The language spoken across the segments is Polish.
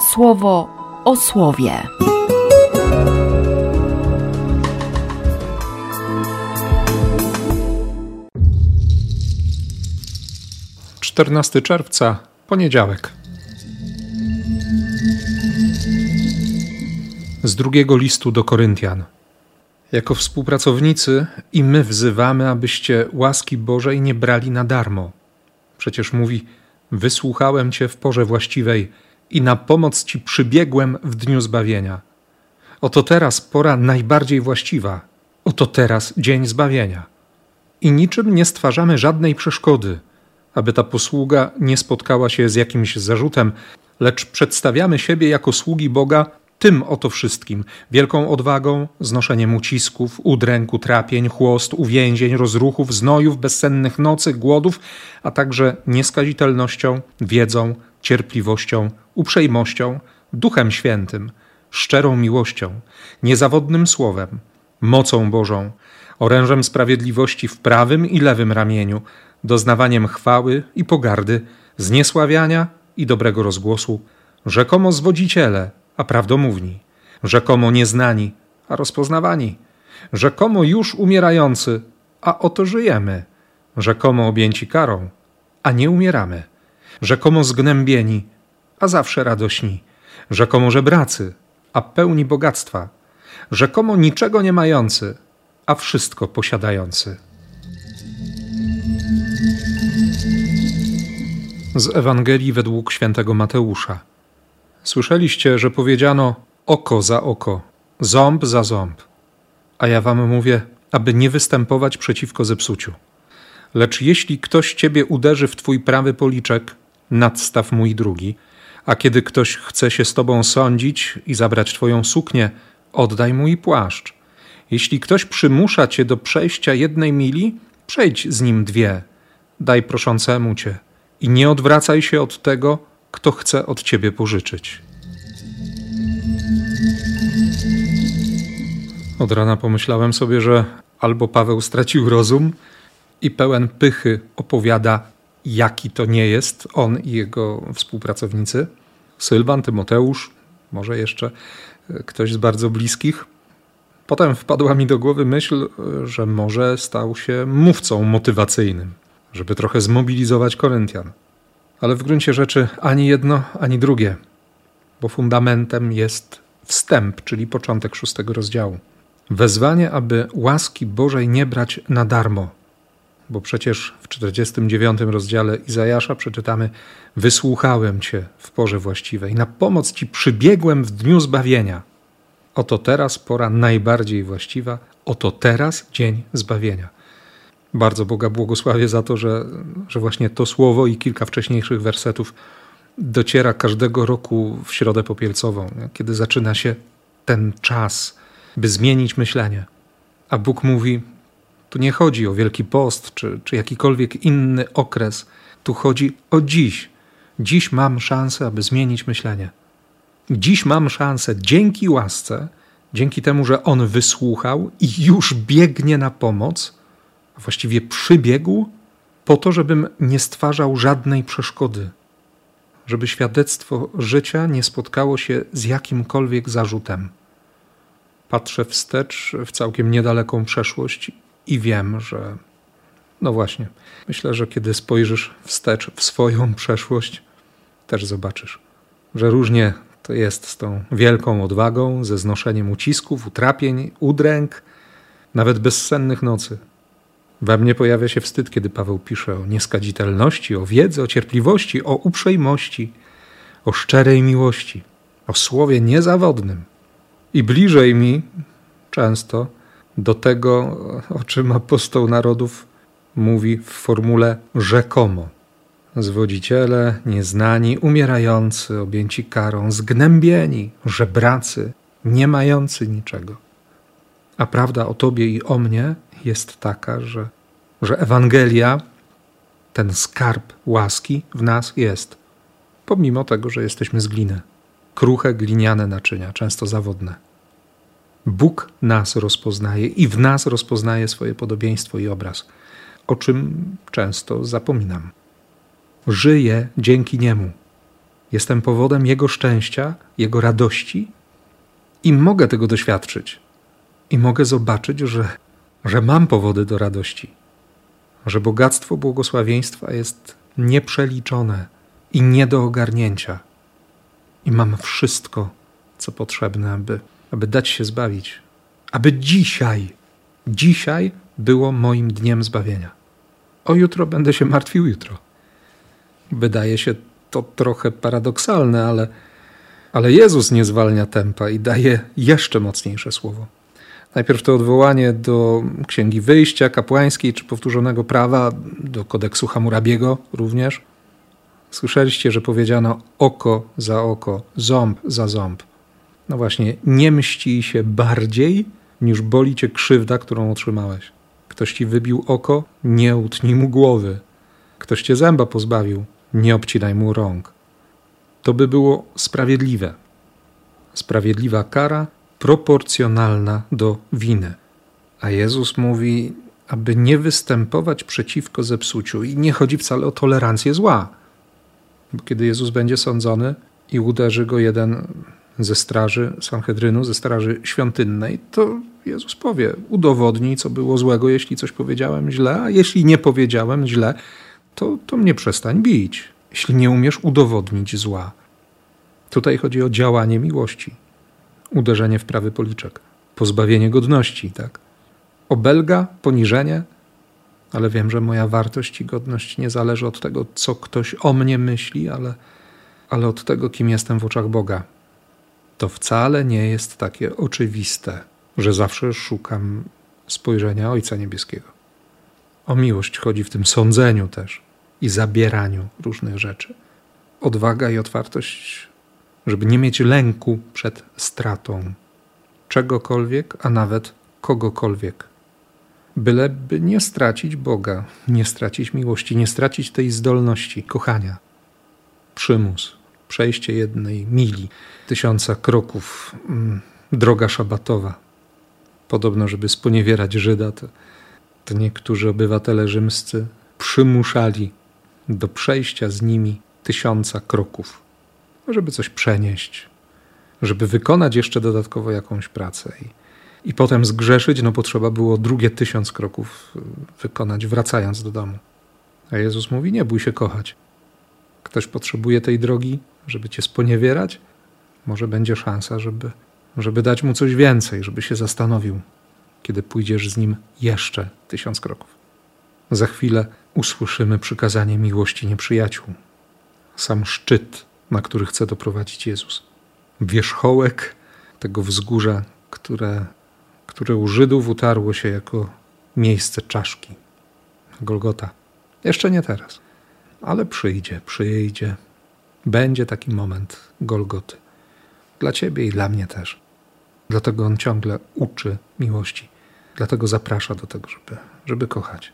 słowo o słowie. Czternasty czerwca, poniedziałek. Z drugiego listu do Koryntian. Jako współpracownicy i my wzywamy, abyście łaski Bożej nie brali na darmo. Przecież mówi: Wysłuchałem Cię w porze właściwej i na pomoc Ci przybiegłem w dniu zbawienia. Oto teraz pora najbardziej właściwa, oto teraz dzień zbawienia. I niczym nie stwarzamy żadnej przeszkody, aby ta posługa nie spotkała się z jakimś zarzutem, lecz przedstawiamy siebie jako sługi Boga tym oto wszystkim wielką odwagą, znoszeniem ucisków, udręk, utrapień, chłost, uwięzień, rozruchów, znojów, bezsennych nocy, głodów, a także nieskazitelnością, wiedzą, cierpliwością, uprzejmością, duchem świętym, szczerą miłością, niezawodnym słowem, mocą Bożą, orężem sprawiedliwości w prawym i lewym ramieniu, doznawaniem chwały i pogardy, zniesławiania i dobrego rozgłosu, rzekomo zwodziciele, a prawdomówni, rzekomo nieznani, a rozpoznawani, rzekomo już umierający, a oto żyjemy, rzekomo objęci karą, a nie umieramy, rzekomo zgnębieni, a zawsze radośni, rzekomo żebracy, a pełni bogactwa, rzekomo niczego nie mający, a wszystko posiadający. Z Ewangelii według świętego Mateusza. Słyszeliście, że powiedziano oko za oko, ząb za ząb. A ja wam mówię, aby nie występować przeciwko zepsuciu. Lecz jeśli ktoś ciebie uderzy w twój prawy policzek, nadstaw mój drugi, a kiedy ktoś chce się z tobą sądzić i zabrać twoją suknię, oddaj mój płaszcz. Jeśli ktoś przymusza cię do przejścia jednej mili, przejdź z nim dwie. Daj proszącemu cię i nie odwracaj się od tego, kto chce od ciebie pożyczyć. Od rana pomyślałem sobie, że albo Paweł stracił rozum i pełen pychy opowiada, jaki to nie jest on i jego współpracownicy, Sylwan, Tymoteusz, może jeszcze e, ktoś z bardzo bliskich. Potem wpadła mi do głowy myśl, że może stał się mówcą motywacyjnym, żeby trochę zmobilizować Koryntian. Ale w gruncie rzeczy ani jedno, ani drugie, bo fundamentem jest wstęp, czyli początek szóstego rozdziału. Wezwanie, aby łaski Bożej nie brać na darmo, bo przecież w 49 rozdziale Izajasza przeczytamy: Wysłuchałem Cię w porze właściwej, na pomoc Ci przybiegłem w dniu zbawienia. Oto teraz pora najbardziej właściwa, oto teraz dzień zbawienia. Bardzo Boga błogosławię za to, że, że właśnie to słowo i kilka wcześniejszych wersetów dociera każdego roku w środę popielcową, kiedy zaczyna się ten czas, by zmienić myślenie. A Bóg mówi: Tu nie chodzi o Wielki Post czy, czy jakikolwiek inny okres, tu chodzi o dziś. Dziś mam szansę, aby zmienić myślenie. Dziś mam szansę dzięki łasce, dzięki temu, że On wysłuchał i już biegnie na pomoc właściwie przybiegł po to, żebym nie stwarzał żadnej przeszkody, żeby świadectwo życia nie spotkało się z jakimkolwiek zarzutem. Patrzę wstecz w całkiem niedaleką przeszłość i wiem, że. No właśnie, myślę, że kiedy spojrzysz wstecz w swoją przeszłość, też zobaczysz, że różnie to jest z tą wielką odwagą, ze znoszeniem ucisków, utrapień, udręk, nawet bezsennych nocy. We mnie pojawia się wstyd, kiedy Paweł pisze o nieskadzitelności, o wiedzy, o cierpliwości, o uprzejmości, o szczerej miłości, o słowie niezawodnym. I bliżej mi często do tego, o czym apostoł narodów mówi w formule rzekomo. Zwodziciele, nieznani, umierający, objęci karą, zgnębieni, żebracy, nie mający niczego. A prawda o Tobie i o mnie jest taka, że, że Ewangelia, ten skarb łaski w nas jest, pomimo tego, że jesteśmy z gliny. Kruche, gliniane naczynia, często zawodne. Bóg nas rozpoznaje i w nas rozpoznaje swoje podobieństwo i obraz, o czym często zapominam. Żyję dzięki Niemu. Jestem powodem Jego szczęścia, Jego radości i mogę tego doświadczyć. I mogę zobaczyć, że, że mam powody do radości, że bogactwo błogosławieństwa jest nieprzeliczone i nie do ogarnięcia. I mam wszystko, co potrzebne, aby, aby dać się zbawić, aby dzisiaj, dzisiaj było moim dniem zbawienia. O jutro będę się martwił jutro. Wydaje się to trochę paradoksalne, ale, ale Jezus nie zwalnia tempa i daje jeszcze mocniejsze słowo. Najpierw to odwołanie do Księgi Wyjścia kapłańskiej czy powtórzonego prawa, do kodeksu Hammurabiego również. Słyszeliście, że powiedziano oko za oko, ząb za ząb. No właśnie, nie mści się bardziej, niż boli cię krzywda, którą otrzymałeś. Ktoś ci wybił oko, nie utnij mu głowy. Ktoś cię zęba pozbawił, nie obcinaj mu rąk. To by było sprawiedliwe. Sprawiedliwa kara proporcjonalna do winy. A Jezus mówi, aby nie występować przeciwko zepsuciu i nie chodzi wcale o tolerancję zła. Bo kiedy Jezus będzie sądzony i uderzy go jeden ze straży Sanhedrynu, ze straży świątynnej, to Jezus powie: udowodnij, co było złego, jeśli coś powiedziałem źle, a jeśli nie powiedziałem źle, to, to mnie przestań bić, jeśli nie umiesz udowodnić zła. Tutaj chodzi o działanie miłości, uderzenie w prawy policzek, pozbawienie godności, tak? Obelga, poniżenie, ale wiem, że moja wartość i godność nie zależy od tego, co ktoś o mnie myśli, ale, ale od tego, kim jestem w oczach Boga. To wcale nie jest takie oczywiste, że zawsze szukam spojrzenia Ojca Niebieskiego. O miłość chodzi w tym sądzeniu też i zabieraniu różnych rzeczy. Odwaga i otwartość, żeby nie mieć lęku przed stratą czegokolwiek, a nawet kogokolwiek. Byleby nie stracić Boga, nie stracić miłości, nie stracić tej zdolności kochania. Przymus, przejście jednej mili, tysiąca kroków, mm, droga szabatowa. Podobno, żeby sponiewierać Żyda, to, to niektórzy obywatele rzymscy przymuszali do przejścia z nimi tysiąca kroków, żeby coś przenieść, żeby wykonać jeszcze dodatkowo jakąś pracę. I, i potem zgrzeszyć, no potrzeba było drugie tysiąc kroków y, wykonać, wracając do domu. A Jezus mówi: Nie bój się kochać. Ktoś potrzebuje tej drogi, żeby cię sponiewierać? Może będzie szansa, żeby, żeby dać mu coś więcej, żeby się zastanowił, kiedy pójdziesz z nim jeszcze tysiąc kroków. Za chwilę usłyszymy przykazanie miłości nieprzyjaciół. Sam szczyt, na który chce doprowadzić Jezus. Wierzchołek tego wzgórza, które, które u Żydów utarło się jako miejsce czaszki. Golgota. Jeszcze nie teraz, ale przyjdzie, przyjdzie. Będzie taki moment Golgoty. Dla ciebie i dla mnie też. Dlatego on ciągle uczy miłości. Dlatego zaprasza do tego, żeby, żeby kochać.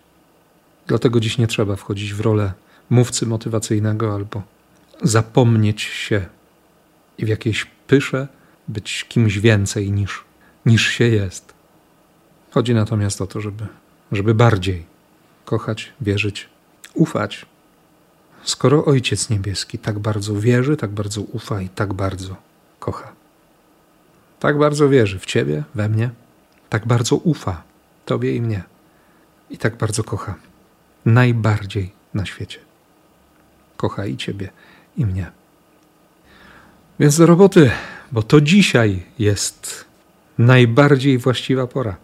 Dlatego dziś nie trzeba wchodzić w rolę mówcy motywacyjnego albo zapomnieć się i w jakiejś pysze być kimś więcej niż, niż się jest. Chodzi natomiast o to, żeby, żeby bardziej kochać, wierzyć, ufać. Skoro Ojciec Niebieski tak bardzo wierzy, tak bardzo ufa i tak bardzo kocha. Tak bardzo wierzy w Ciebie, we mnie, tak bardzo ufa Tobie i mnie i tak bardzo kocha najbardziej na świecie. Kocha i Ciebie, i mnie. Więc do roboty, bo to dzisiaj jest najbardziej właściwa pora.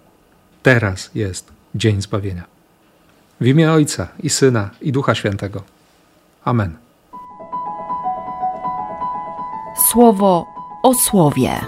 Teraz jest dzień zbawienia. W imię Ojca i Syna i Ducha Świętego. Amen. Słowo o słowie.